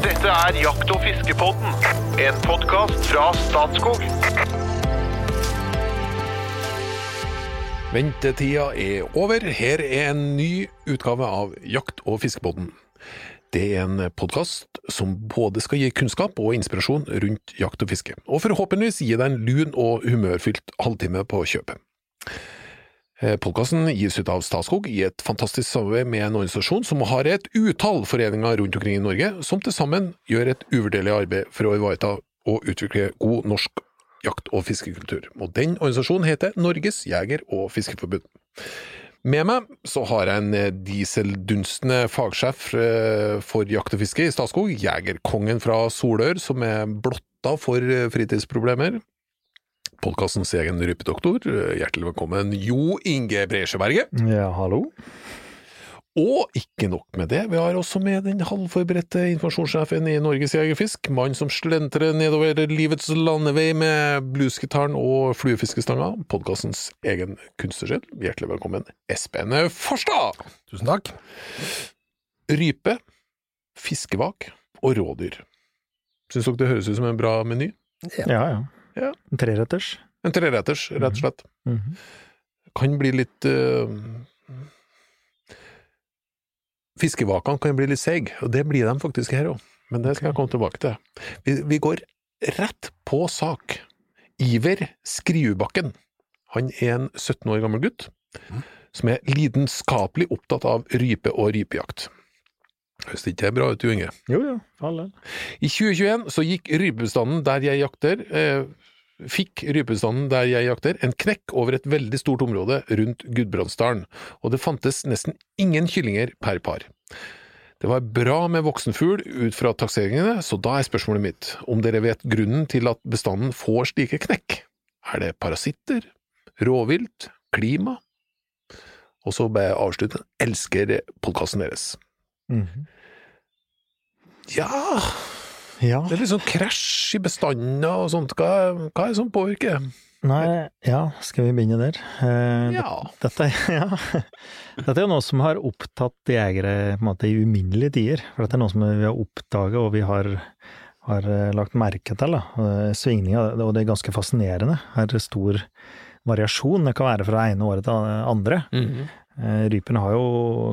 Dette er Jakt- og fiskepodden, en podkast fra Statskog. Ventetida er over. Her er en ny utgave av Jakt- og fiskepodden. Det er en podkast som både skal gi kunnskap og inspirasjon rundt jakt og fiske, og forhåpentligvis gi deg en lun og humørfylt halvtime på kjøpet. Podkasten gis ut av Statskog i et fantastisk samarbeid med en organisasjon som har et utall foreninger rundt omkring i Norge, som til sammen gjør et uvurderlig arbeid for å ivareta og utvikle god norsk jakt- og fiskekultur. Og den organisasjonen heter Norges jeger- og fiskeforbund. Med meg så har jeg en dieseldunstende fagsjef for jakt og fiske i Statskog, jegerkongen fra Solør, som er blotta for fritidsproblemer. Podkastens egen rypedoktor, hjertelig velkommen, Jo Inge Bresjeberget. Ja, hallo. Og ikke nok med det, vi har også med den halvforberedte informasjonssjefen i Norges Jegerfisk, mann som slentrer nedover livets landevei med bluesgitaren og fluefiskestanga, podkastens egen kunstnersjel. Hjertelig velkommen, Espen Farstad! Tusen takk. Rype, fiskevak og rådyr. Syns dere det høres ut som en bra meny? Ja, ja. Ja. En treretters. En treretters, rett og slett. Mhm. Kan bli litt uh, Fiskevakene kan bli litt seige, og det blir de faktisk her òg, men det skal jeg komme tilbake til. Vi, vi går rett på sak. Iver Skriubakken. Han er en 17 år gammel gutt som er lidenskapelig opptatt av rype og rypejakt. Høres det ikke bra ut, Jo Inge? Jo, jo, for all del. I 2021 så gikk rypebestanden der jeg jakter, eh, fikk rypebestanden der jeg jakter en knekk over et veldig stort område rundt Gudbrandsdalen, og det fantes nesten ingen kyllinger per par. Det var bra med voksenfugl ut fra takseringene, så da er spørsmålet mitt om dere vet grunnen til at bestanden får slike knekk. Er det parasitter, Råvilt? klima? Og så bare avslutte, elsker podkasten deres. Mhm. Ja, Ja. Det er litt sånn krasj i bestander og sånt. Hva, hva er det som påvirker? Nei, ja, skal vi begynne der? Eh, Ja. Dette, ja. dette er jo noe som har opptatt jegere på en måte, i uminnelige tider. For dette er noe som vi har oppdaget og vi har, har eh, lagt merke til. Da. Svingninger, og det er ganske fascinerende. Det er stor variasjon. Det kan være fra ene året til andre. Eh, Rypene har jo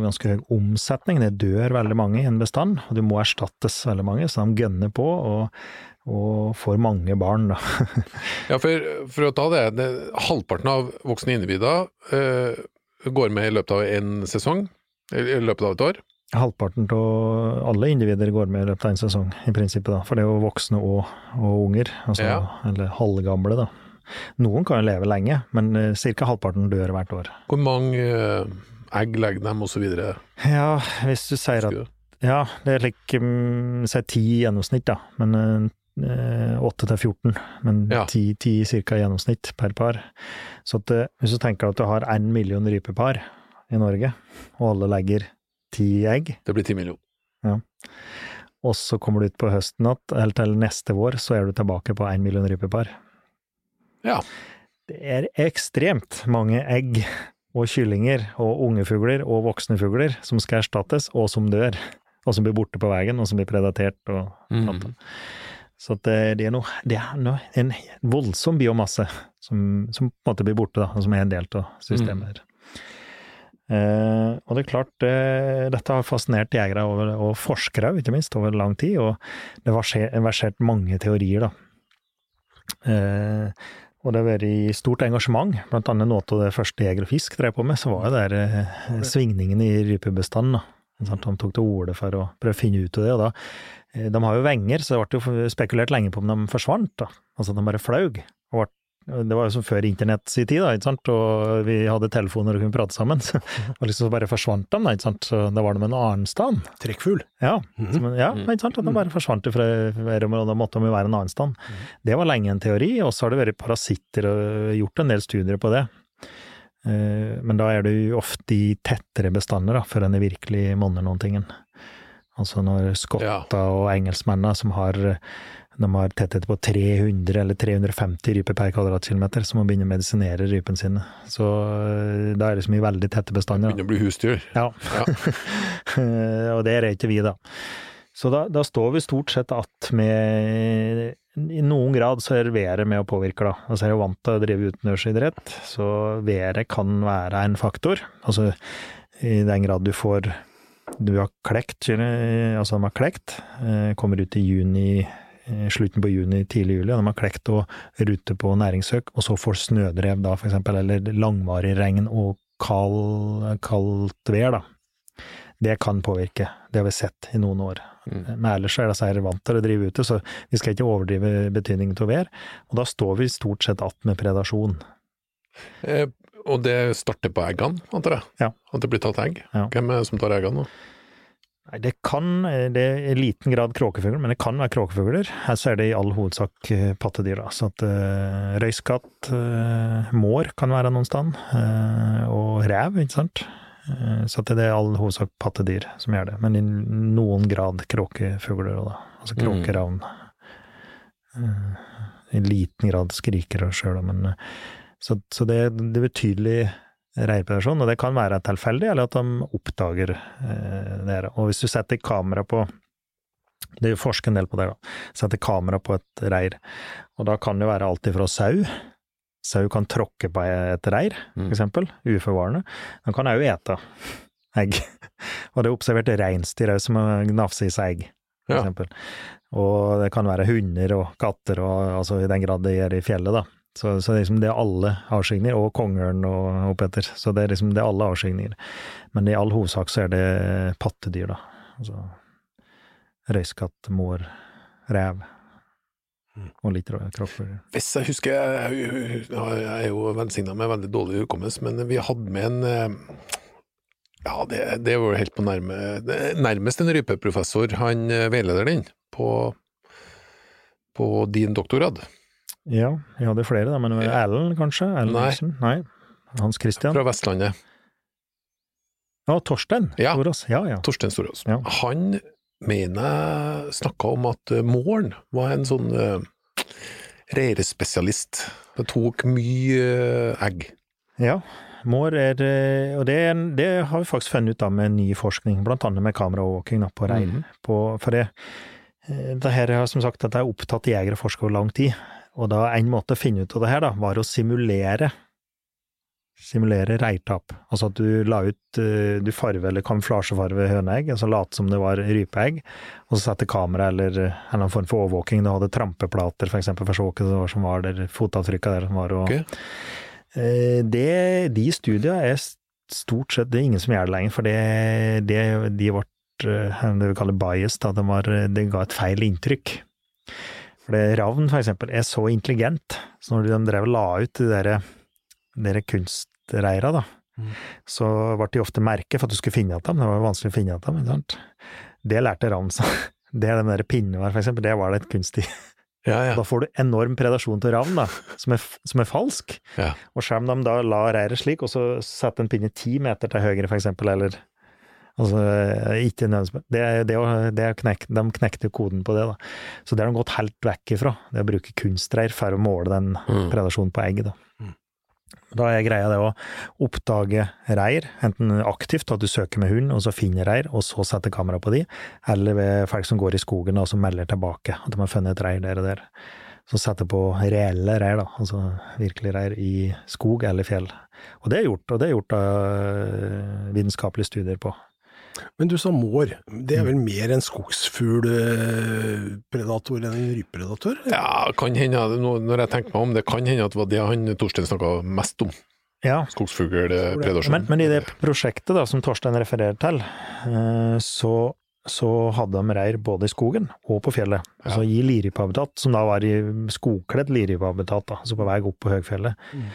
ganske høy omsetning, det dør veldig mange i en bestand, og det må erstattes veldig mange, så de gønner på og, og får mange barn, da. Ja, for, for å ta det, det halvparten av voksne individer eh, går med i løpet av en sesong, i løpet av et år. Halvparten av alle individer går med i løpet av en sesong, i prinsippet, da, for det er jo voksne og, og unger, altså, Ja. eller halvgamle, da. Noen kan jo leve lenge, men ca. halvparten dør hvert år. Hvor mange eh, egg legger dem, videre. Ja, hvis du sier at Ja, det er like um, Si ti i gjennomsnitt, da, men eh, åtte til 14. Men Ja. ti, ti cirka i gjennomsnitt per par. Så at, eh, hvis du tenker at du har én million rypepar i Norge, og alle legger ti egg, Det blir ti millioner. og så kommer du ut på høsten igjen, eller til neste vår, så er du tilbake på én million rypepar. Ja. Det er ekstremt mange egg og kyllinger og unge fugler og voksne fugler som skal erstattes, og som dør. Og som blir borte på veien, og som blir predatert. og sånt. Mm. Så det, er noe Det er noe, en voldsom biomasse som, som på en måte blir borte, da, og som er en del av systemet Mm. Eh, og det er klart, eh, dette har fascinert jegere over, og forskere ikke minst, over lang tid, og det har verser- versert mange teorier, da. Eh, og det har vært stort engasjement, blant annet noe av det første Jeger og Fisk drev på med, så var det der eh, svingningen i rypebestanden, da. De tok til orde for å prøve å finne ut av det, og da eh, De har jo venger, så det ble jo spekulert lenge på om de forsvant, da. Altså at de bare flaug. Og ble det var jo som før internett sin tid, da, ikke sant, og vi hadde telefoner og kunne prate sammen. Så, og liksom så bare forsvant de, da, ikke sant, så da var de en annen stand. Trekkfugl. Ja, Mhm. som, ja ikke sant, at de bare forsvant fra rommet, og da måtte de jo være en annen stand. Det var lenge en teori, og så har det vært parasitter og gjort en del studier på det. Eh, Men da er det jo ofte i tettere bestander, da, før en virkelig monner noen ting. Altså når skotter og engelskmennene som har de har tetthet på 300 eller 350 ryper per kvadratkilometer, så må begynne å medisinere rypene sine. Så eh, da er det så mye veldig tette bestander. Begynner å bli husdyr. Ja. Ja. og det er ikke vi, da. Så da, da står vi stort sett att med I noen grad så er været med å påvirke, da. Altså jeg er jo vant til å drive utendørsidrett, så været kan være en faktor. Altså i den grad du får Du har klekt, altså de har klekt, eh, kommer ut i juni, eh, slutten på juni, tidlig juli, og de har klekt og rute på næringssøk, og så får snødrev da, for eksempel, eller langvarig regn og kald, kaldt vær, da. Det kan påvirke. Det har vi sett i noen år. Mm. Men ellers er disse her vant til å drive ute, så vi skal ikke overdrive betydningen av vær. Og da står vi stort sett att med predasjon. Eh, og det starter på eggene, antar jeg? Ja. At det blir tatt egg? Ja. Hvem er det som tar eggene? nå? Nei, det kan, det er i liten grad kråkefugler, men det kan være kråkefugler. Her så er det i all hovedsak eh, pattedyr, da. Så at uh, røyskatt, uh, mår kan være noen sted, uh, og rev, ikke sant. Så at det er i all hovedsak pattedyr som gjør det, men i noen grad kråkefugler òg, da. Altså Mm. kråkeravn. Uh, I liten grad skrikere sjøl, men så, så det, det er betydelig reirpredarasjon, og det kan være tilfeldig, eller at de oppdager eh, det. Og hvis du setter kamera på Det er jo forsket en del på det, da. Setter kamera på et reir, og da kan det være alt ifra sau Sau kan tråkke på et reir, Mm. for eksempel, uforvarende. Den kan òg ete egg. Og det er observert reinsdyr òg som gnafser i seg egg, for Ja. eksempel. Og det kan være hunder og katter, og, altså i den grad det gjør i fjellet, da. Så, så det er liksom det er alle avskygninger, og kongeørn og oppetter. Så det er liksom det er alle avskygninger. Men i all hovedsak så er det pattedyr, da. Altså røyskatt, mår, rev. Og litt rå- kråkefugler. Hvis jeg husker Jeg, jeg er jo velsigna med veldig dårlig hukommelse, men vi hadde med en eh, Ja, det, det var helt på nærme Nærmest en rypeprofessor, han veileder den på, på din doktorgrad. Ja, vi hadde flere, da, men Ja. Erlend, kanskje? Erlend Nei. Nilsen? Nei. Hans Christian? Fra Vestlandet. Ja, Torstein Ja. Storås. Ja, ja. Torstein Storås. Ja. Han mener jeg snakka om at eh, Målen var en sånn uh, reirespesialist. Det tok mye uh, egg. Ja, mår er eh, Og det, det har vi faktisk funnet ut av med ny forskning, blant annet med kameraovervåking da, på reir. Mm På, for det, eh, det her har som sagt at jeg er opptatt jegere og forskere over lang tid, og da en måte å finne ut av det her, da, var å simulere simulere reirtap. Altså at du la ut eh, Du farve- eller kamuflasjefarve høneegg, altså late som det var rypeegg, og så sette kamera eller en eller annen form for overvåking. Du hadde trampeplater, for eksempel, for å se hva det var som var der, fotavtrykka der som var, og Ok. Eh, det, de studiene er stort sett Det er ingen som gjør det lenger, for det, det, de ble eh, det vi kaller bias, da, de var, det ga et feil inntrykk. For det, Ravn, for eksempel, er så intelligent, så når de drev og la ut de der, de kunstreira, da, Mm. så ble de ofte merket for at du skulle finne igjen dem. Det var vanskelig å finne igjen dem. Det lærte ravn seg. Det den der pinnen var, for eksempel, det var det et kunstig Ja, ja. da får du enorm predasjon til ravn, da, som er, som er falsk. Ja. Og selv om de da la reiret slik, og så setter en pinne ti meter til høyre, for eksempel, eller Altså, ikke nødvendigvis det, det, det knek, De knekte koden på det, da. Så det har de gått helt vekk ifra, det å bruke kunstreir for å måle den Mm. predasjonen på egg, da. Mm. Da er greia det å oppdage reir, enten aktivt, at du søker med hund, og så finner reir, og så setter kamera på de, eller ved folk som går i skogen og som melder tilbake at de har funnet et reir der og der. Så setter på reelle reir, da, altså virkelig reir i skog eller fjell. Og det er gjort, og det er gjort av vitenskapelige studier på. Men du sa mår. Det er vel mer en skogsfuglpredator enn en rypepredator? Ja, kan hende, når jeg tenker meg om, det kan hende at det var det han Torstein snakka mest om. Ja, Skogsfuglpredasjon. Men, men i det prosjektet da, som Torstein refererer til, eh, så, så hadde de reir både i skogen og på fjellet. Altså i lirypehabitat, som da var i skogkledd lirypehabitat, altså på vei opp på høgfjellet. Mm.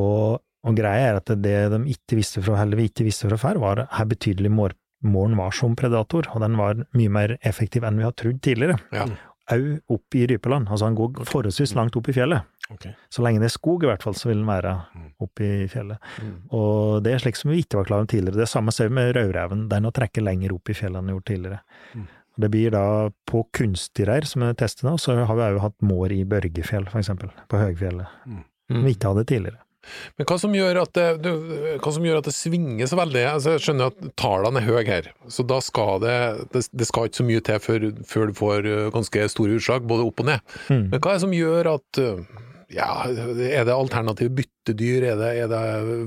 Og, og greia er at det de ikke visste fra, eller vi ikke visste fra før, var her betydelig mår, måren var som predator, og den var mye mer effektiv enn vi har trodd tidligere. Ja. Au opp i rypeland, altså han går forholdsvis langt opp i fjellet. Okay. Så lenge det er skog i hvert fall, så vil den være opp oppe i fjellet. Mm. Og det er slik som vi ikke var klar over tidligere. Det samme ser vi med rødreven. Den å trekke lenger opp i fjellet enn den gjorde gjort tidligere. Mm. Det blir da på kunstigreir, som er testet nå, så har vi òg hatt mår i Børgefjell, for eksempel. På høgfjellet. Mm. Som vi ikke hadde tidligere. Men hva som gjør at det, du, hva som gjør at det svinger så veldig? Altså, jeg skjønner at tallene er høye her, så da skal det, det, det skal ikke så mye til før, før du får uh, ganske store utslag, både opp og ned. Mm. Men hva er det som gjør at uh, ja, er det alternative byttedyr, er det, er det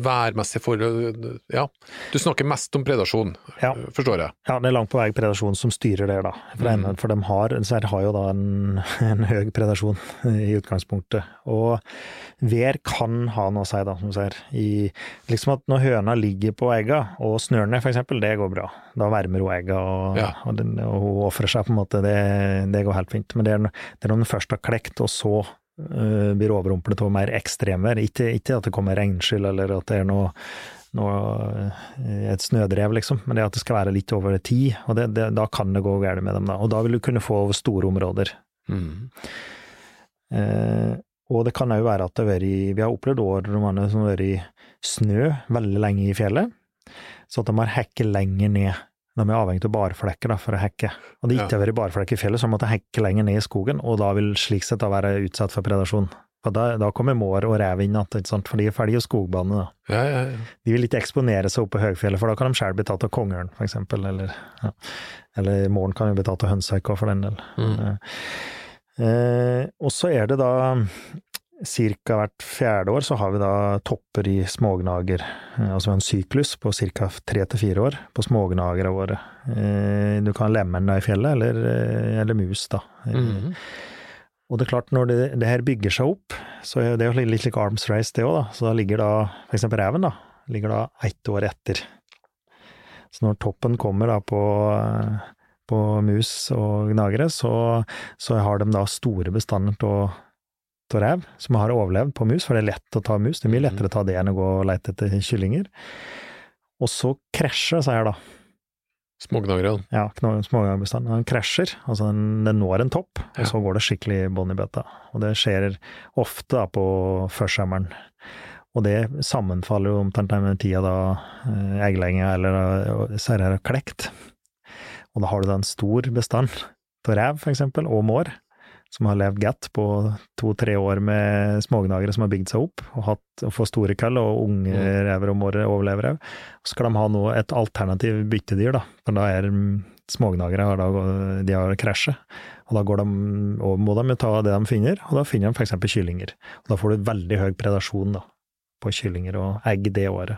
værmessige forhold? Ja, du snakker mest om predasjon, Ja. forstår jeg. Ja, det er langt på vei predasjon som styrer det, da. For, Mm. en, for de har, har jo da en, en høy predasjon i utgangspunktet. Og vær kan ha noe å si, da, som du sier. I, liksom at når høna ligger på egga og snør ned, eksempel, det går bra. Da varmer hun egga, og, Ja. og, den, og hun ofrer seg, på en måte. Det, det går helt fint. Men det er, det er når den først har klekt, og så blir overrumplet av mer ekstremvær. Ikke, ikke at det kommer regnskyll, eller at det er noe noe, øh, et snødrev, liksom, men det at det skal være litt over tid, og det, det, da kan det gå galt med dem. da, Og da vil du kunne få over store områder. Mm. Eh, og det kan òg være at det har vært Vi har opplevd år som har vært i snø veldig lenge i fjellet, så at de har hekket lenger ned. De er avhengig av barflekker da, for å hekke. Og det ikke har vært barflekker i fjellet, så de måtte hekke lenger ned i skogen, og da vil slik sett da være utsatt for predasjon. For da, da kommer mår og rev inn igjen, for de er ferdige skogbane. da. Ja, ja, ja. De vil ikke eksponere seg oppe på høgfjellet, for da kan de selv bli tatt av kongeørn, eksempel. Eller, ja. eller måren kan jo bli tatt av hønsehauk òg, for den del. Mm. Eh, og så er det da Cirka hvert fjerde år så har vi da topper i smågnager, eh, altså en syklus på ca. tre til fire år på smågnagere våre. Eh, du kan ha lemen da i fjellet, eller, eh, eller mus, da. Mm -hmm. og det er klart, når det, det her bygger seg opp, så er det jo litt like arms race det òg, da. Så da ligger da eksempel reven, da, ligger da ett år etter. Så når toppen kommer da på, på mus og gnagere, så, så har de da store bestander av av rev som har overlevd på mus, for det er lett å ta mus. Det er mye lettere å ta det enn å gå og lete etter kyllinger. Og så krasjer disse her, da. Smågnagerne. Ja, smågnagerbestanden. Den krasjer, altså den, den når en topp, og Ja. så går det skikkelig bånn i bøtta. Og det skjer ofte da på førsommeren. Og det sammenfaller jo omtrent med den tida da eh, egglegginga eller eh, serrer har klekt. Og da har du da en stor bestand av rev, for eksempel, og mår, som har levd godt på to-tre år med smågnagere som har bygd seg opp, og, hatt, og får store kull, og unge Mm. rever og morre overlever òg. Så skal de ha noe, et alternativ byttedyr, da. For da er smågnagere har da, de har krasjet. Og da går de, og må de ta det de finner, og da finner de eksempel kyllinger. Og da får du veldig høy predasjon da, på kyllinger og egg det året.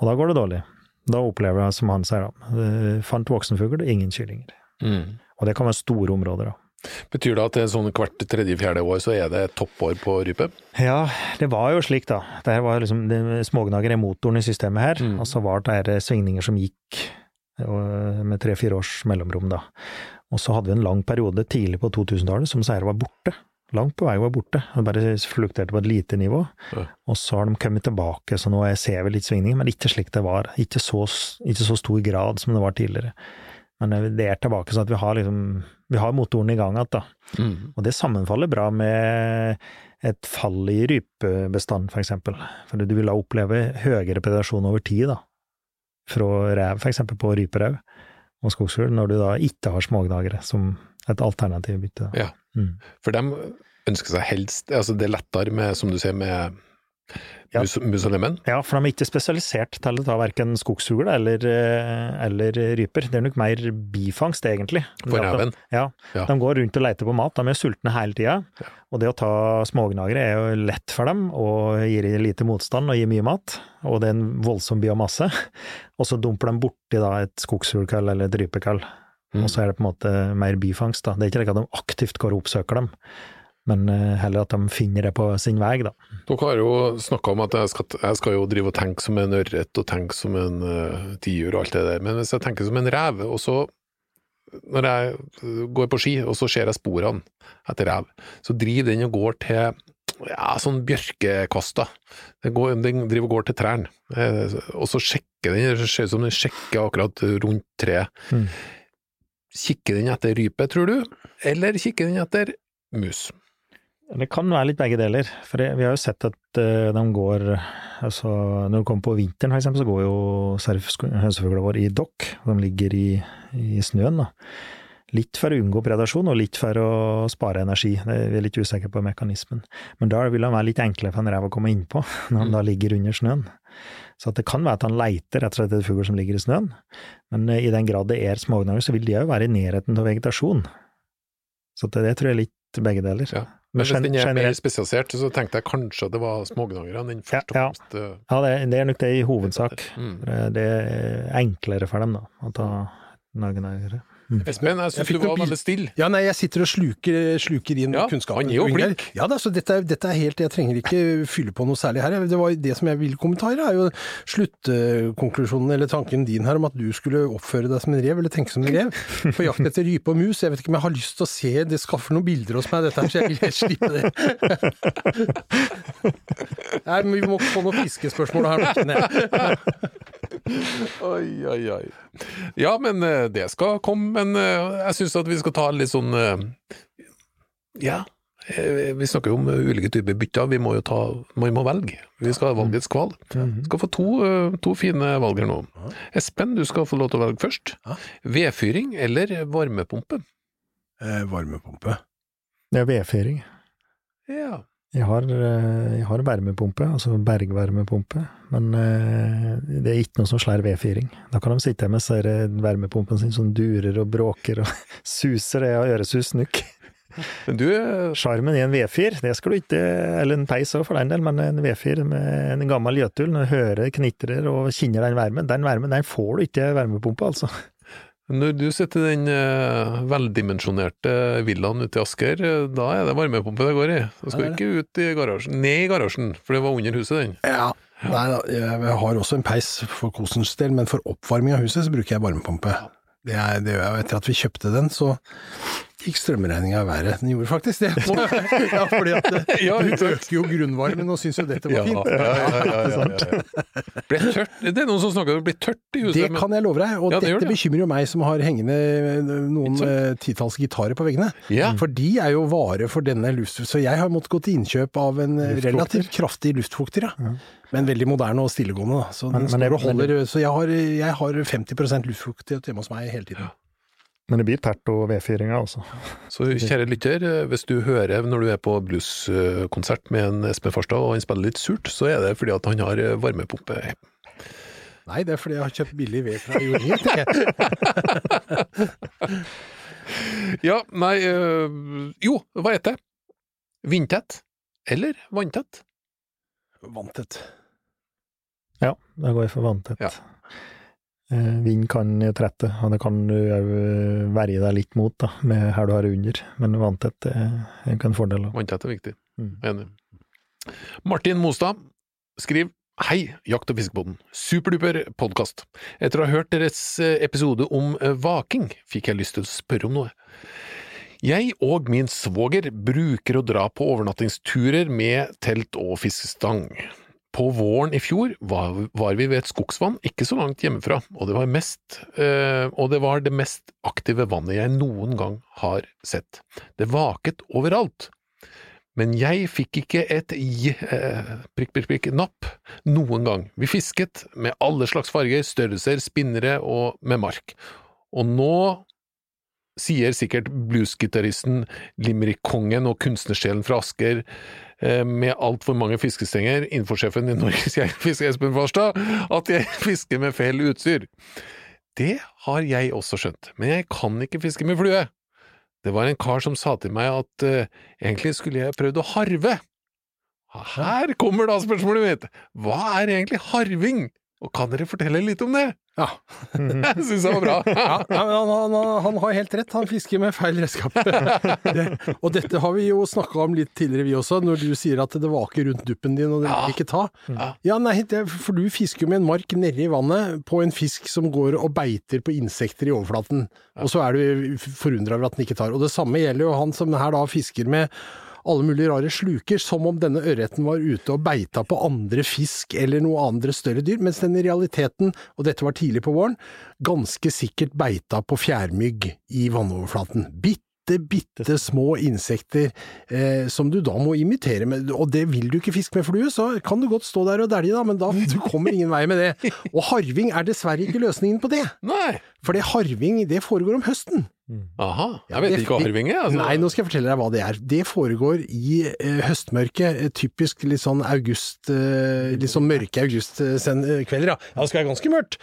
Og da går det dårlig. Da opplever jeg, som han sier, da, eh, fant voksenfugl, ingen kyllinger. Mm. Og det kan være store områder, da. Betyr det at det er sånn hvert tredje-fjerde år så er det toppår på rype? Ja, det var jo slik, da. Det her var liksom, det, smågnager er motoren i systemet her, Mm. og så var det svingninger som gikk med tre-fire års mellomrom, da. Og så hadde vi en lang periode tidlig på 2000-tallet som seier var borte. Langt på vei var borte, og bare flukterte på et lite nivå. Ja. Og så har de kommet tilbake, så nå ser vi litt svingninger, men ikke slik det var. Ikke så, ikke så stor grad som det var tidligere. Men det er tilbake, sånn at vi har liksom vi har motoren i gang igjen, da. Mm. Og det sammenfaller bra med et fall i rypebestand, for eksempel. For du vil da oppleve høyere predasjon over tid, da. Fra rev, for eksempel, på ryperev og skogsfugl, når du da ikke har smågnagere som et alternativ bytte. Ja. Mm. For de ønsker seg helst Altså det er lettere med, som du sier, med Ja. mus? Ja, for de er ikke spesialisert til å ta verken skogsfugl eller, eh, eller ryper. Det er nok mer bifangst, egentlig. For reven? Ja, Ja. de går rundt og leter på mat. De er sultne hele tida. Ja. Og det å ta smågnagere er jo lett for dem, og gir lite motstand og gir mye mat. Og det er en voldsom biomasse. Og så dumper de borti da et skogsfuglkall eller et rypekall. Mm. Og så er det på en måte mer bifangst. da. Det er ikke slik at de aktivt går og oppsøker dem, men eh, heller at de finner det på sin vei, da. Dere har jo snakka om at jeg skal, jeg skal jo drive og tenke som en ørret og tenke som en uh, tiur og alt det der, men hvis jeg tenker som en rev, og så når jeg øh, går på ski og så ser jeg sporene etter rev, så driver den og går til ja, sånn bjørkekvaster. Den, går, den driver og går til trærne, eh, og så sjekker den, det ser ut som den sjekker akkurat rundt treet. Mm. Kikker den etter rype, tror du, eller kikker den etter mus? Det kan være litt begge deler, for vi har jo sett at eh, de går altså Når det kommer på vinteren, f.eks., så går jo hønsefuglene våre i dokk, de ligger i, i snøen. da. Litt for å unngå predasjon, og litt for å spare energi. Det er litt usikre på mekanismen. Men da vil han være litt enklere for en rev å komme innpå, når han da ligger under snøen. Så det kan være at han leiter rett og slett etter fugl som ligger i snøen, men eh, i den grad det er smågnager, så vil de òg være i nærheten av vegetasjon. Så det, det tror jeg er litt begge deler. Ja. Men hvis den er mer spesialisert, så tenkte jeg kanskje det var smågnagerne den Ja, først og ja. fremst eh, Ja, det, det er nok det i hovedsak. mm. Det er enklere for dem, da, å ta naggnaggere. Espen, jeg Jeg syns du var veldig stille. Ja, nei, jeg sitter og sluker, sluker inn Ja, kunnskapen. han er jo flink. Ja da, så dette, dette er helt Jeg trenger ikke fylle på noe særlig her. Det var det som jeg ville kommentere, er jo sluttkonklusjonen eller tanken din her om at du skulle oppføre deg som en rev, eller tenke som en rev, på jakt etter rype og mus. Jeg vet ikke om jeg har lyst til å se Det skaffer noen bilder hos meg, dette her, så jeg vil helt slippe det. Nei, men vi må få noen fiskespørsmål her nå, kjenner jeg. Oi, oi, oi. Ja, men eh, det skal komme, men eh, jeg syns at vi skal ta litt sånn eh, Ja, vi snakker jo om ulike typer bytter, vi må jo ta Man må velge. Vi skal ha valgets kval. Vi Skal få to, to fine valg her nå. Espen, du skal få lov til å velge først. Vedfyring eller varmepumpe? Eh, varmepumpe. Det er vedfyring. Ja. Jeg har, eh, jeg har varmepumpe, altså bergvarmepumpe, men eh, det er ikke noe som slår vedfyring. Da kan de sitte med disse varmepumpen sin som durer og bråker og suser, det øresus nok. Men du eh, Sjarmen i en vedfyr, det skal du ikke, eller en peis òg for den del, men en vedfyr med en gammel gjøtul, når du hører knitrer og kjenner den varmen, den varmen den får du ikke i varmepumpe, altså. Når du sitter i den eh, veldimensjonerte villaen ute i Asker, eh, da er det varmepumpe det går i. Du skal ikke ut i garasjen, ned i garasjen, for det var under huset den. Ja. Nei da, jeg har også en peis for kosens del, men for oppvarming av huset så bruker jeg varmepumpe. Det, er, det gjør jeg, etter at vi kjøpte den, så gikk strømregninga i været. Den gjorde faktisk det. ja, fordi at det, Ja, du ikke øker jo grunnvarmen og syns jo dette var fint. ja, ja, ja, ja, ja. Ble tørt. Det er noen som snakker om det blir tørt i huset. Det kan jeg love deg, og Ja, det dette det. bekymrer jo meg som har hengende noen Ikke eh, titalls gitarer på veggene. Ja. For de er jo vare for denne luft... Så jeg har måttet gå til innkjøp av en eh, relativt kraftig luftfukter, ja. Men veldig moderne og stillegående, da. Så, Men- men holder, så jeg har, jeg har 50% luftfuktighet hjemme hos meg hele tiden. Men det blir tært og vedfyringa, altså. Så kjære lytter, hvis du hører når du er på blueskonsert med en Espen Farstad og han spiller litt surt, så er det fordi at han har varmepumpe. Nei, det er fordi jeg har kjøpt billig ved fra tenker jeg. Ja, nei eh, Jo, hva heter det? Vindtett eller vanntett? Vanntett. Ja, da går jeg for vanntett. Ja. Eh, vind kan trette, og det kan du òg verge deg litt mot, da, med her du har under. Men vanntett er ikke en fordel. Vanntett er viktig. Mm. Enig. Martin Mostad skriver Hei, Jakt- og fiskebåten. Superduper podkast. Etter å ha hørt deres eh, episode om eh, vaking, fikk jeg lyst til å spørre om noe. Jeg og min svoger bruker å dra på overnattingsturer med telt og fiskestang. På våren i fjor var, var vi ved et skogsvann ikke så langt hjemmefra, og det var, mest, øh, og det var det mest aktive vannet jeg noen gang har sett. Det vaket overalt. Men jeg fikk ikke et j... Øh, prikk, prikk, prikk, napp noen gang. Vi fisket med alle slags farger, størrelser, spinnere og med mark. Og nå sier sikkert bluesgitaristen, limerick-kongen og kunstnersjelen fra Asker eh, med altfor mange fiskestenger, infosjefen i Norges Jegerfiske, Espen Farstad, at jeg fisker med feil utstyr. Det har jeg også skjønt, men jeg kan ikke fiske med flue. Det var en kar som sa til meg at uh, egentlig skulle jeg prøvd å harve. Her kommer da spørsmålet mitt! Hva er egentlig harving? Og kan dere fortelle litt om det? Ja. Jeg syns det var bra. Ja, han, han, han, har helt rett, han fisker med feil redskap. Det, og dette har vi jo snakka om litt tidligere vi også, når du sier at det vaker rundt duppen din og det Ja. vil ikke ta. Ja. Ja, nei, det, for du fisker jo med en mark nedi vannet på en fisk som går og beiter på insekter i overflaten, og så er du forundra over at den ikke tar. Og det samme gjelder jo han som her da fisker med alle mulige rare sluker, som om denne ørreten var ute og beita på andre fisk eller noe andre større dyr, mens den i realiteten, og dette var tidlig på våren, ganske sikkert beita på fjærmygg i vannoverflaten. Bitte, bitte små insekter eh, som du da må imitere med, og det vil du ikke fiske med flue, så kan du godt stå der og dælje da, men da du kommer ingen vei med det. Og harving er dessverre ikke løsningen på det, Nei. for det harving det foregår om høsten. Aha, jeg vet ikke hva det- er. Altså. Nei, nå skal jeg fortelle deg hva det er. Det foregår i eh, høstmørket, eh, typisk litt sånn august, eh, litt sånn mørke augustkvelder, ja. ja. Det skal være ganske mørkt.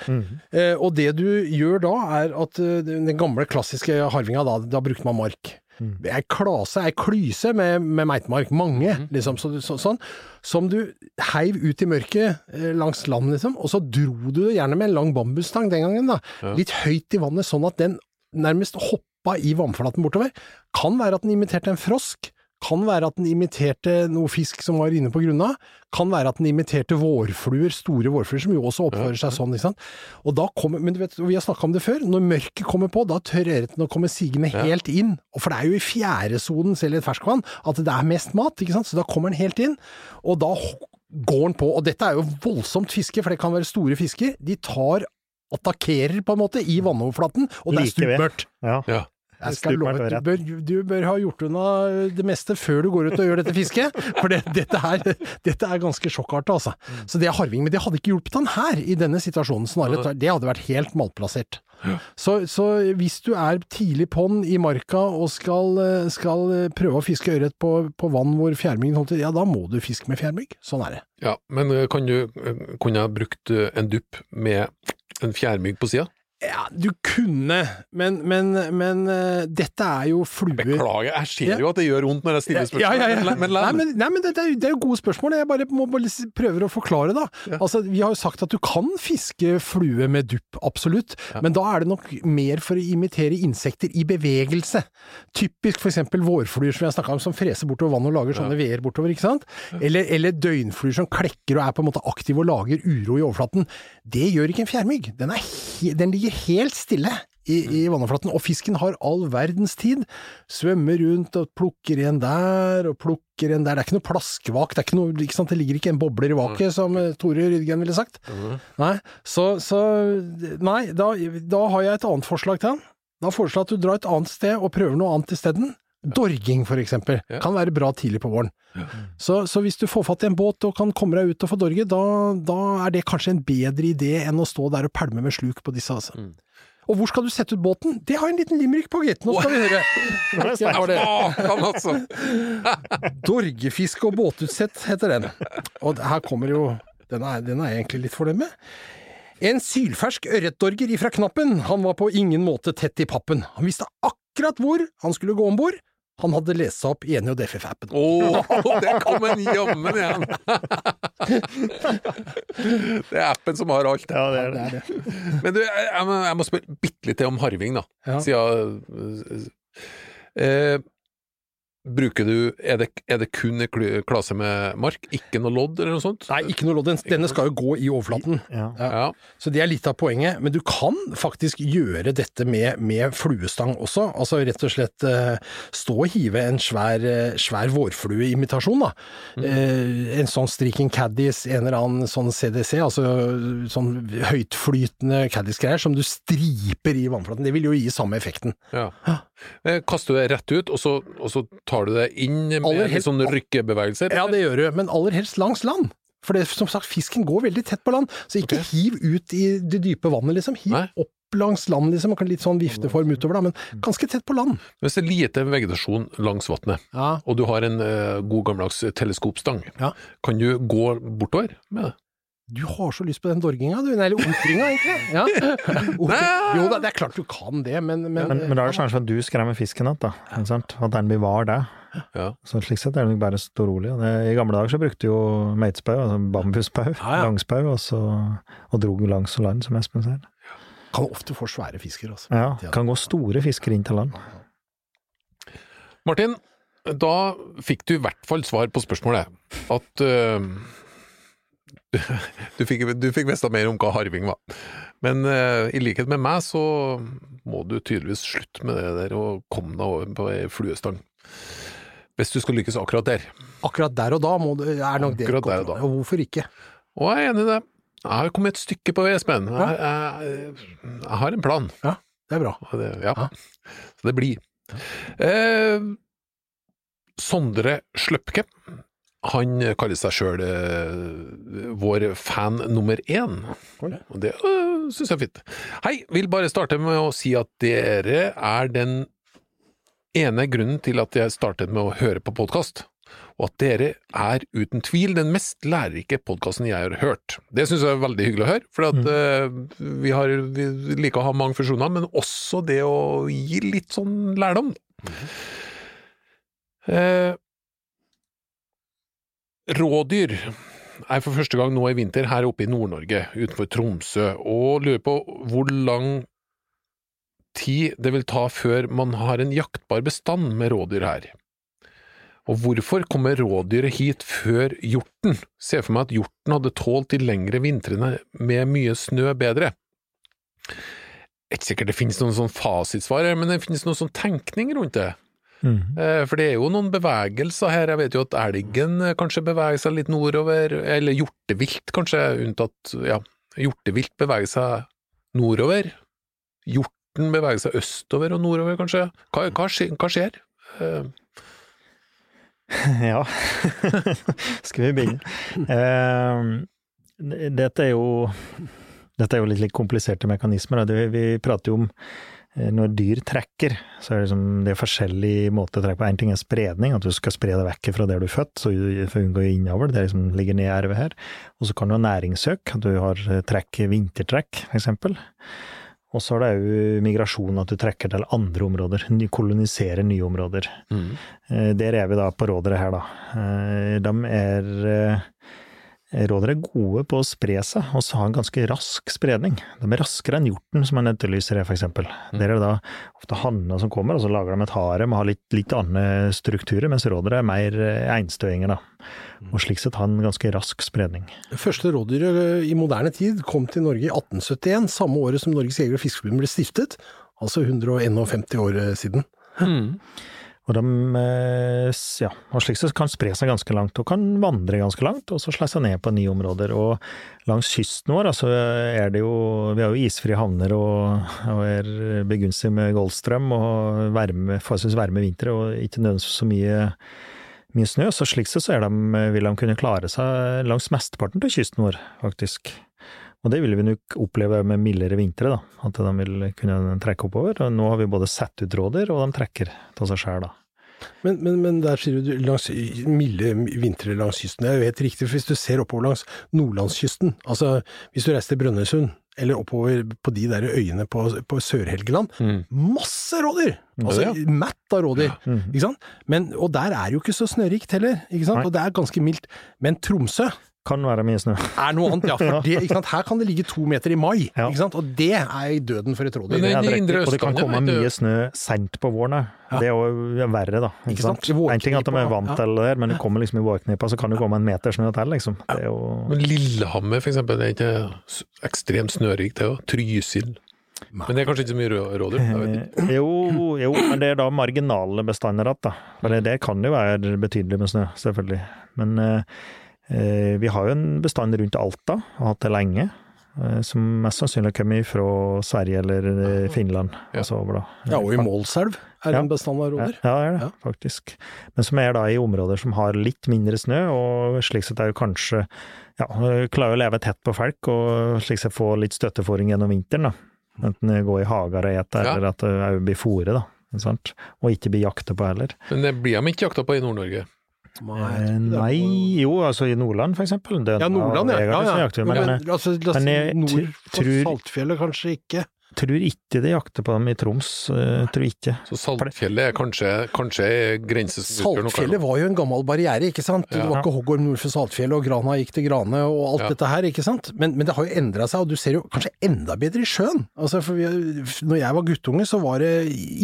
Eh, og det du gjør da, er at eh, den gamle klassiske harvinga, da, da brukte man mark. Ei klase, ei klyse med, med meitemark, mange, liksom, så, så, sånn, som du heiv ut i mørket eh, langs land, liksom, og så dro du det gjerne med en lang bambusstang den gangen, da, litt høyt i vannet, sånn at den nærmest hoppa i vannflaten bortover. Kan være at den imiterte en frosk, kan være at den imiterte noe fisk som var inne på grunna, kan være at den imiterte vårfluer, store vårfluer, som jo også oppfører seg sånn, ikke sant. Og da kommer, men du vet, vi har snakka om det før, når mørket kommer på, da tør ørreten å komme sigende helt inn. Og for det er jo i fjæresonen, selv i et ferskvann, at det er mest mat, ikke sant. Så da kommer den helt inn, og da går den på. Og dette er jo voldsomt fiske, for det kan være store fisker. De tar attakkerer på en måte i vannoverflaten, og det er stupmørkt. Ja. Ja. Jeg skal love, du bør, du bør ha gjort unna det meste før du går ut og gjør dette fisket, for det, dette, her, dette er ganske sjokkartet, altså. Så det er harving, men det hadde ikke hjulpet han her i denne situasjonen, snarere det hadde vært helt malplassert. Så, så hvis du er tidlig på'n i marka og skal, skal prøve å fiske ørret på, på vann hvor fjærmyggen holder til, ja da må du fiske med fjærmygg. Sånn er det. Ja, men eh, kan du, eh, kunne jeg brukt eh, en dupp med en fjærmygg på sida? Ja, du kunne, men, men, men uh, dette er jo fluer Beklager, jeg ser jo at det gjør vondt når jeg stiller spørsmål, Ja, ja, ja. men, nei, men, nei, men det, det, er, jo- det er jo gode spørsmål. Jeg bare må bare prøver å forklare, da. Altså, vi har jo sagt at du kan fiske flue med dupp, absolutt. Men da er det nok mer for å imitere insekter i bevegelse. Typisk for eksempel vårfluer som vi har snakka om, som freser bortover vannet og lager sånne veer bortover, ikke sant? Eller, eller døgnfluer som klekker og er på en måte aktive og lager uro i overflaten. Det gjør ikke en fjærmygg. Den, den ligger helt stille i, i vannoverflaten, og fisken har all verdens tid. Svømmer rundt og plukker en der, og plukker en der. Det er ikke noe plaskevak, det er ikke noe, ikke det ligger ikke en bobler i vaket, som eh, Tore Rydgen ville sagt. Nei, så, så Nei, da, da har jeg et annet forslag til han. Da foreslår jeg at du drar et annet sted og prøver noe annet isteden. Dorging, for eksempel, Ja. kan være bra tidlig på våren. Så, så hvis du får fatt i en båt og kan komme deg ut og få dorge, da, da er det kanskje en bedre idé enn å stå der og pælme med sluk på disse, altså. Mm. Og hvor skal du sette ut båten? Det har jeg en liten limerick på, gitt. Nå skal vi høre. Ja, var det. Altså. Dorgefiske og båtutsett heter den. Og her kommer jo Den er, den er jeg egentlig litt fornøyd med. En sylfersk ørretdorger ifra Knappen, han var på ingen måte tett i pappen. Han visste akkurat hvor han skulle gå om bord. Han hadde lest seg opp i NJFF-appen. Å, det kom en jammen igjen! Det er appen som har alt. Ja, det er det. Men du, jeg, må- jeg må spørre bitte litt til om harving, da. Ja. Siden eh, Bruker du er det, er det kun en klase med mark, ikke noe lodd eller noe sånt? Nei, ikke noe lodd. Denne skal jo gå i overflaten. Ja. Ja. Så det er litt av poenget. Men du kan faktisk gjøre dette med, med fluestang også. Altså rett og slett eh, stå og hive en svær, eh, svær vårflueimitasjon, da. Mm. en sånn Striking Caddies, en eller annen sånn CDC, altså sånn høytflytende Caddies-greier som du striper i vannflaten. Det vil jo gi samme effekten. Ja. Eh, Kaster du det rett ut, og så, og så tar du det inn med helst- sånne rykkebevegelser? Ja, det gjør du, men aller helst langs land. For det, som sagt, fisken går veldig tett på land, så ikke okay. hiv ut i det dype vannet, liksom. Hiv Nei. opp langs land, liksom. og Litt sånn vifteform utover, da, men ganske tett på land. Hvis det er lite vegetasjon langs vannet, Ja. og du har en uh, god gammeldags teleskopstang, Ja. kan du gå bortover med det? Du har så lyst på den dorginga, du. Eller omkringa, egentlig. Ja. Jo da, det er klart du kan det, men, men, Men, men da er det sjansen for at du skremmer fisken igjen, da. At den bevarer det. Ja. Så slik sett er det nok bare å stå rolig. Det, I gamle dager så brukte jo meitspau, altså bambuspau, Ja, ja. langspau, og så og drog langs og land, som Espen sier. kan ofte få svære fisker, altså. Ja, kan gå store fisker inn til land. Martin, da fikk du i hvert fall svar på spørsmålet. At eh, du fikk, du fikk vite mer om hva harving var. Men uh, i likhet med meg, så må du tydeligvis slutte med det der og komme deg over på ei fluestang. Hvis du skal lykkes akkurat der. Akkurat der og da må det, er nok det der og da. Og hvorfor ikke? Og jeg er enig i det. Jeg har kommet et stykke på vei, Espen. Jeg, jeg, jeg har en plan. Ja, Det er bra. Det, ja. Ja. Så det blir. Eh, Sondre Sløpke, han kaller seg sjøl vår fan nummer én. Og det øh, syns jeg er fint. Hei, vil bare starte med å si at dere er den ene grunnen til at jeg startet med å høre på podkast. Og at dere er uten tvil den mest lærerike podkasten jeg har hørt. Det syns jeg er veldig hyggelig å høre, for at, øh, vi, har, vi liker å ha mange funksjoner, men også det å gi litt sånn lærdom. Eh, rådyr er for første gang nå i vinter her oppe i Nord-Norge, utenfor Tromsø, og lurer på hvor lang tid det vil ta før man har en jaktbar bestand med rådyr her. Og hvorfor kommer rådyret hit før hjorten? Ser for meg at hjorten hadde tålt de lengre vintrene med mye snø bedre. Ikke sikkert det finnes noen sånn fasitsvar, men det finnes noen sånn tenkning rundt det. Mm. Eh, For det er jo noen bevegelser her. Jeg vet jo at elgen eh, kanskje beveger seg litt nordover, eller hjortevilt kanskje, unntatt ja, hjortevilt beveger seg nordover. Hjorten beveger seg østover og nordover, kanskje. Hva, hva, hva skjer? Eh, Ja, skal vi begynne? Dette er jo dette er jo litt, litt kompliserte mekanismer. Vi, vi prater jo om når dyr trekker, så er det, liksom, det er forskjellige måter å trekke på. En ting er spredning, at du skal spre deg vekk fra der du er født, så du for unngå innavl. Det liksom ligger ned i ervet her. Og så kan du ha næringssøk, at du har eh, trekk, vintertrekk, eksempel. Og så er det òg migrasjon, at du trekker til andre områder. Koloniserer nye områder. mm. Eh, Der er vi da på rådere her, da. Eh, De er Rådere er gode på å spre seg, og så ha en ganske rask spredning. De er raskere enn hjorten, som man etterlyser her, for eksempel. Der er det da ofte hanner som kommer, og så lager de et harem og har litt, litt andre strukturer, mens rådere er mer eh, einstøinger, da. Og slik sett ha en ganske rask spredning. Det første rådyret eh, i moderne tid kom til Norge i 1871, samme året som Norges Jeger- og Fiskerforbund ble stiftet, altså 151 år eh, siden. Mm. Og de eh, ja, og slik så kan spre seg ganske langt, og kan vandre ganske langt, og så slå seg ned på nye områder. Og langs kysten vår altså, er det jo Vi har jo isfrie havner og, og er begunstig med Goldstrøm og varme, forholdsvis varme vintre, og ikke nødvendigvis så mye, mye snø. Så slik så de, vil de kunne klare seg langs mesteparten av kysten vår, faktisk. Og det vil vi nok oppleve med mildere vintre, da. At de vil kunne trekke oppover. Og nå har vi både satt ut rådyr, og de trekker av seg sjøl, da. Men, men, men der sier du langs milde vintre langs kysten. Det er jo helt riktig, for hvis du ser oppover langs nordlandskysten, altså hvis du reiser til Brønnøysund, eller oppover på de der øyene på, på Sør-Helgeland, Mm. masse rådyr! Altså det, matt av rådyr. Mhm. Ikke sant? Men, og der er jo ikke så snørikt heller, ikke sant? Nei. og det er ganske mildt. Men Tromsø Kan være mye snø. er noe annet, ja. For det, ikke sant? Her kan det ligge to meter i mai, Ja. ikke sant? og det er døden for et rådyr. Det er riktig. og det kan komme mye snø seint på våren òg. Ja. Det er jo verre, da. Ikke Ikke sant? sant? En ting at de er vant Ja. til det der, men du kommer liksom i vårknipa, så kan det komme en meter snø til, liksom. Det er jo Men Lillehammer, for eksempel, det er ikke ekstremt snørikt, det òg. Trysil. Men det er kanskje ikke så mye rå- rådyr? Eh, Jo, jo, men det er da marginale bestander igjen, da. For det, det kan jo være betydelig med snø, selvfølgelig. Men eh, vi har jo en bestand rundt Alta, og har hatt det lenge. eh, Som mest sannsynlig har kommet fra Sverige eller eh, Finland. Ja. Altså over da. Ja, og i Målselv er det Ja. en bestand av rådyr. Ja, det er det, Ja. faktisk. Men som er da i områder som har litt mindre snø, og slik sett er jo kanskje ja, klarer å leve tett på folk, og slik sett få litt støttefòring gjennom vinteren, da. Enten gå i hager og ete, Ja. eller at det òg blir fôret, da. Sant? Og ikke bli jakta på heller. Men det blir de ikke jakta på i Nord-Norge? Eh, Nei, jo, altså i Nordland for eksempel. Ja, Nordland, ja. ja, ja. Men, men, men, altså, la oss men si nord for tror- Saltfjellet kanskje ikke. Tror ikke de jakter på dem i Troms. Uh, tror ikke. Så Saltfjellet er kanskje, kanskje grense noe Saltfjellet var jo en gammel barriere, ikke sant? Det var ikke hoggorm nord for Saltfjellet, og Grana gikk til Grane og alt Ja. dette her, ikke sant? Men, men det har jo endra seg, og du ser jo kanskje enda bedre i sjøen. Altså, for vi, når jeg var guttunge, så var det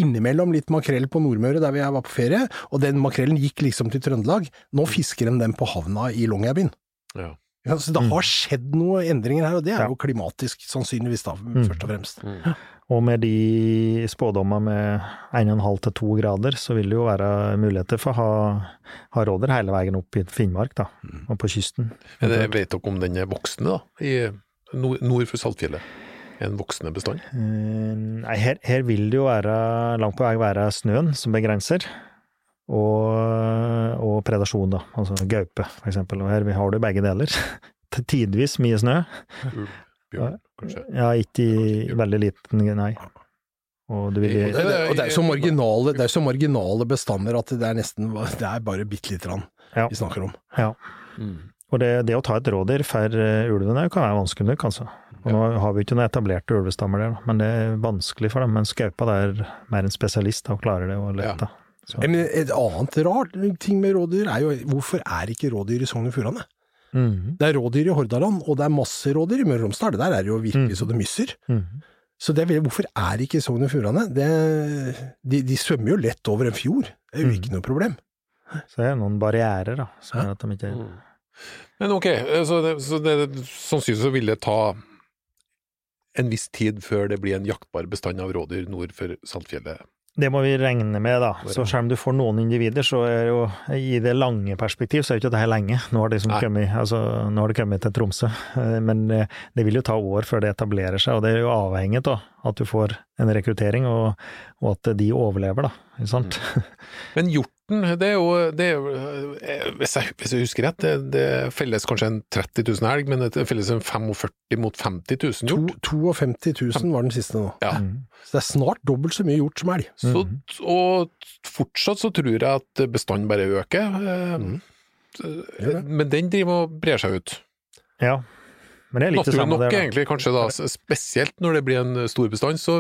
innimellom litt makrell på Nordmøre der jeg var på ferie, og den makrellen gikk liksom til Trøndelag. Nå fisker de den på havna i Longyearbyen. Ja. Ja, så det har skjedd noen endringer her, og det er Ja. jo klimatisk, sannsynligvis da, Mm. først og fremst. Mm. Og med de spådommer med 1,5 til 2 grader, så vil det jo være muligheter for å ha, ha råder hele veien opp i Finnmark, da, og på kysten. Men det, vet dere om den er voksne, da? I nord, nord for Saltfjellet? En voksende bestand? Eh, Nei, her, her vil det jo være, langt på vei være snøen som begrenser. Og, og predasjon, da. Altså gaupe, for eksempel. Og her har du begge deler. Tidvis mye snø. Ulv, bjørn, kanskje. Ja, ikke i veldig liten, nei. Og vil Og det, og det er jo så marginale, det er så marginale bestander at det er nesten Det er bare bitte lite grann Ja. vi snakker om. Ja. Mm. Og det, det å ta et rådyr for eh, ulven kan være vanskelig nok, altså. Og nå har vi ikke noen etablerte ulvestammer der, men det er vanskelig for dem. Mens gaupa er mer en spesialist og klarer det å lete. da. Så, Men et annet rart ting med rådyr er jo hvorfor er ikke rådyr i Sogn og Fjordane? Mm. Det er rådyr i Hordaland, og det er masse rådyr i Møre og Romsdal. Det der er det jo virkelig Mm. så det mysser. Mm. Så det er, hvorfor er ikke Sogn og Fjordane de, de svømmer jo lett over en fjord. Det er jo Mm. ikke noe problem. Så det er noen barrierer da, som gjør at de ikke Mm. Men ok, eh, så, det, så det, sannsynligvis så vil det ta en viss tid før det blir en jaktbar bestand av rådyr nord for Saltfjellet. Det må vi regne med, da. Så selv om du får noen individer, så er det jo i det lange perspektiv, så er jo ikke det her lenge. Nå har det, liksom kommet, altså, nå har det kommet til Tromsø, Eh, men eh, det vil jo ta år før det etablerer seg, og det er jo avhengig av at du får en rekruttering, og, og at de overlever, da. Ikke sant? Men hjorten, det er jo, det er jo eh, hvis, jeg, hvis jeg husker rett, det, det felles kanskje en 30 000 elg, men det felles en 45 mot 50 000 To, hjort. 52 000 var den siste nå. Ja. Mm. Så det er snart dobbelt så mye hjort som elg. Så, Mhm. og fortsatt så tror jeg at bestanden bare øker. eh, eh, Men den driver og brer seg ut. Ja. Men det er litt det samme nok, der, da. egentlig, kanskje da, spesielt når det blir en stor bestand, så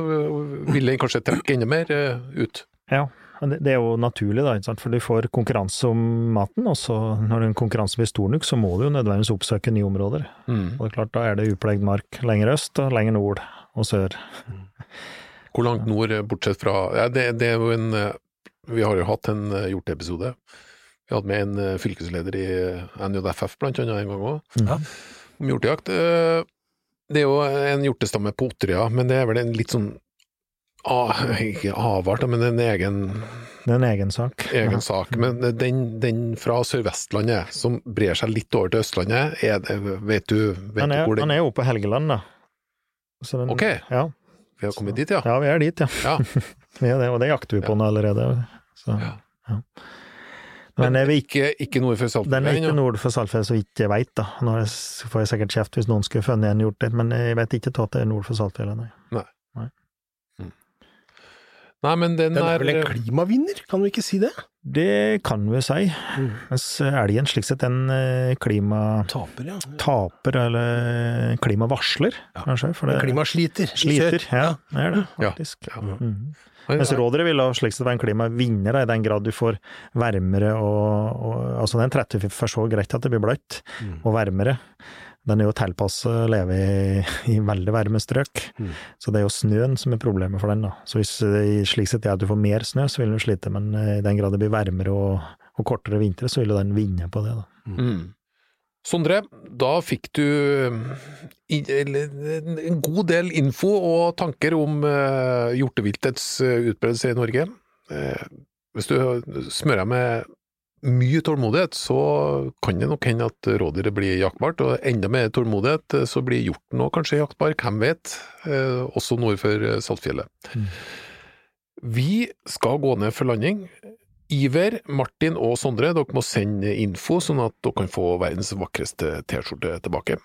vil den kanskje trekke enda mer øh, ut. Ja, men det, det er jo naturlig, da, for du får konkurranse om maten, og så når den konkurransen blir stor nok, så må du jo nødvendigvis oppsøke nye områder. Mm. Og det er klart, da er det uplegd mark lenger øst og lenger nord og sør. Hvor langt nord, eh, bortsett fra ja, det, det er jo en øh, Vi har jo hatt en øh, hjorteepisode. Vi hadde med en fylkesleder i NJFF blant annet en gang òg, Ja. om hjortejakt. Eh, Det er jo en hjortestamme på Otterøya, men det er vel en litt sånn ah, Ikke avart, men en egen Det er en egen sak. egen Ja. sak. Men den, den fra Sør-Vestlandet, som brer seg litt over til Østlandet, er det, vet du, vet Han du er, hvor han er jo på Helgeland, da. Så den, Ok. Ja, Vi har kommet dit, ja. ja, vi er dit, ja. Ja. Vi er det, og det jakter vi på nå allerede. Så, Ja. ja. Men er vi ikke, Ikke, nord for den er ikke nord for Saltfjellet, så vidt jeg veit. Nå får jeg sikkert kjeft hvis noen skulle funnet en gjort det, men jeg vet ikke at det er nord for Saltfjellet, nei. Nei, men den, Den er vel en er klimavinner, kan vi ikke si det? Det kan vi si. Mm. Mens elgen slik sett en klima... klimataper, Taper, ja. eller klimavarsler, Ja. kanskje. For det klimasliter. sliter. Ja, det er det, faktisk. Ja. Ja. Mm. Mens rådere vil da slik sett være en klimavinner, i den grad du får varmere og, og Altså, den 30 forstår greit at det blir bløtt, Mm. og varmere. Den er jo tilpasset å leve i, i veldig varme strøk, Mm. så det er jo snøen som er problemet for den. da. Så hvis det slik sett er at du får mer snø, så vil den slite, men eh, i den grad det blir varmere og, og kortere vintre, så vil jo den vinne på det. da. Mm. Sondre, da fikk du en god del info og tanker om uh, hjorteviltets utbredelse i Norge. Eh, hvis du smører med mye tålmodighet, så kan det nok hende at rådyret blir jaktbart, og enda mer tålmodighet eh, så blir hjorten òg kanskje jaktbar, hvem vet, eh, også nord for Saltfjellet. Mm. Vi skal gå ned for landing. Iver, Martin og Sondre, dere må sende info, sånn at dere kan få verdens vakreste T-skjorte tilbake.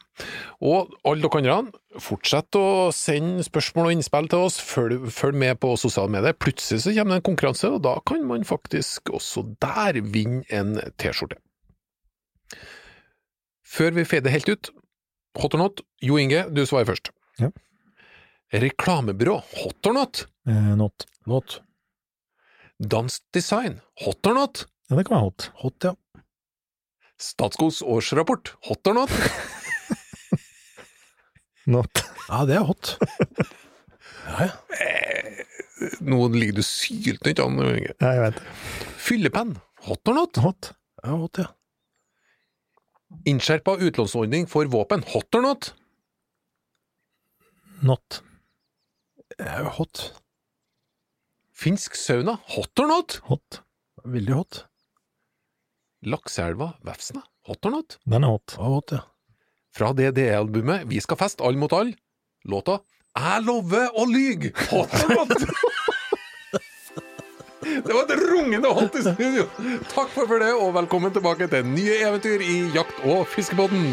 Og alle dere andre, fortsett å sende spørsmål og innspill til oss, følg, følg med på sosiale medier. Plutselig så kommer det en konkurranse, og da kan man faktisk også der vinne en T-skjorte. Før vi fader helt ut, hot or not, Jo Inge, du svarer først. Ja. Reklamebyrå, hot or not? Eh, not. Not. Dansdesign, hot or not? Ja, det kan være hot. Hot, ja. Statskogs årsrapport, hot or not? Not. Ja, det er hot. Ja, ja. Eh, Nå ligger du syltynt an. Inge. Ja, jeg vet. Fyllepenn, hot or not? Hot. ja hot, ja. Innskjerpa utlånsordning for våpen, hot or not? Not. Hot. Finsk sauna, hot or not? Hot. Veldig hot. Lakseelva, Vefsna, hot or not? Den er hot. Ja, hot, ja. Fra DDE-albumet Vi skal feste, all mot all, låta Jeg lover å lyge, hot or not? Det var et rungende hot i studio! Takk for det, og velkommen tilbake til nye eventyr i Jakt- og fiskebåten.